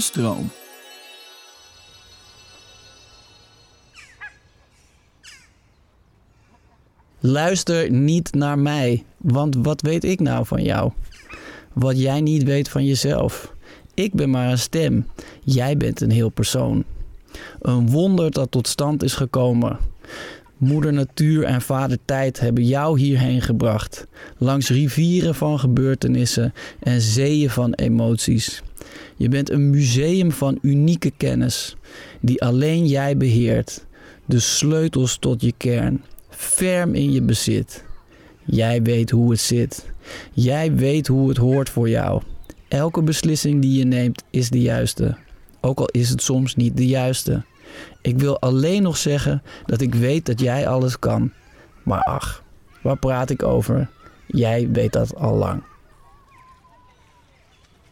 Stroom. Luister niet naar mij, want wat weet ik nou van jou? Wat jij niet weet van jezelf. Ik ben maar een stem, jij bent een heel persoon. Een wonder dat tot stand is gekomen. Moeder Natuur en Vader Tijd hebben jou hierheen gebracht. Langs rivieren van gebeurtenissen en zeeën van emoties. Je bent een museum van unieke kennis, die alleen jij beheert. De sleutels tot je kern, ferm in je bezit. Jij weet hoe het zit. Jij weet hoe het hoort voor jou. Elke beslissing die je neemt is de juiste. Ook al is het soms niet de juiste. Ik wil alleen nog zeggen dat ik weet dat jij alles kan. Maar ach, waar praat ik over? Jij weet dat al lang.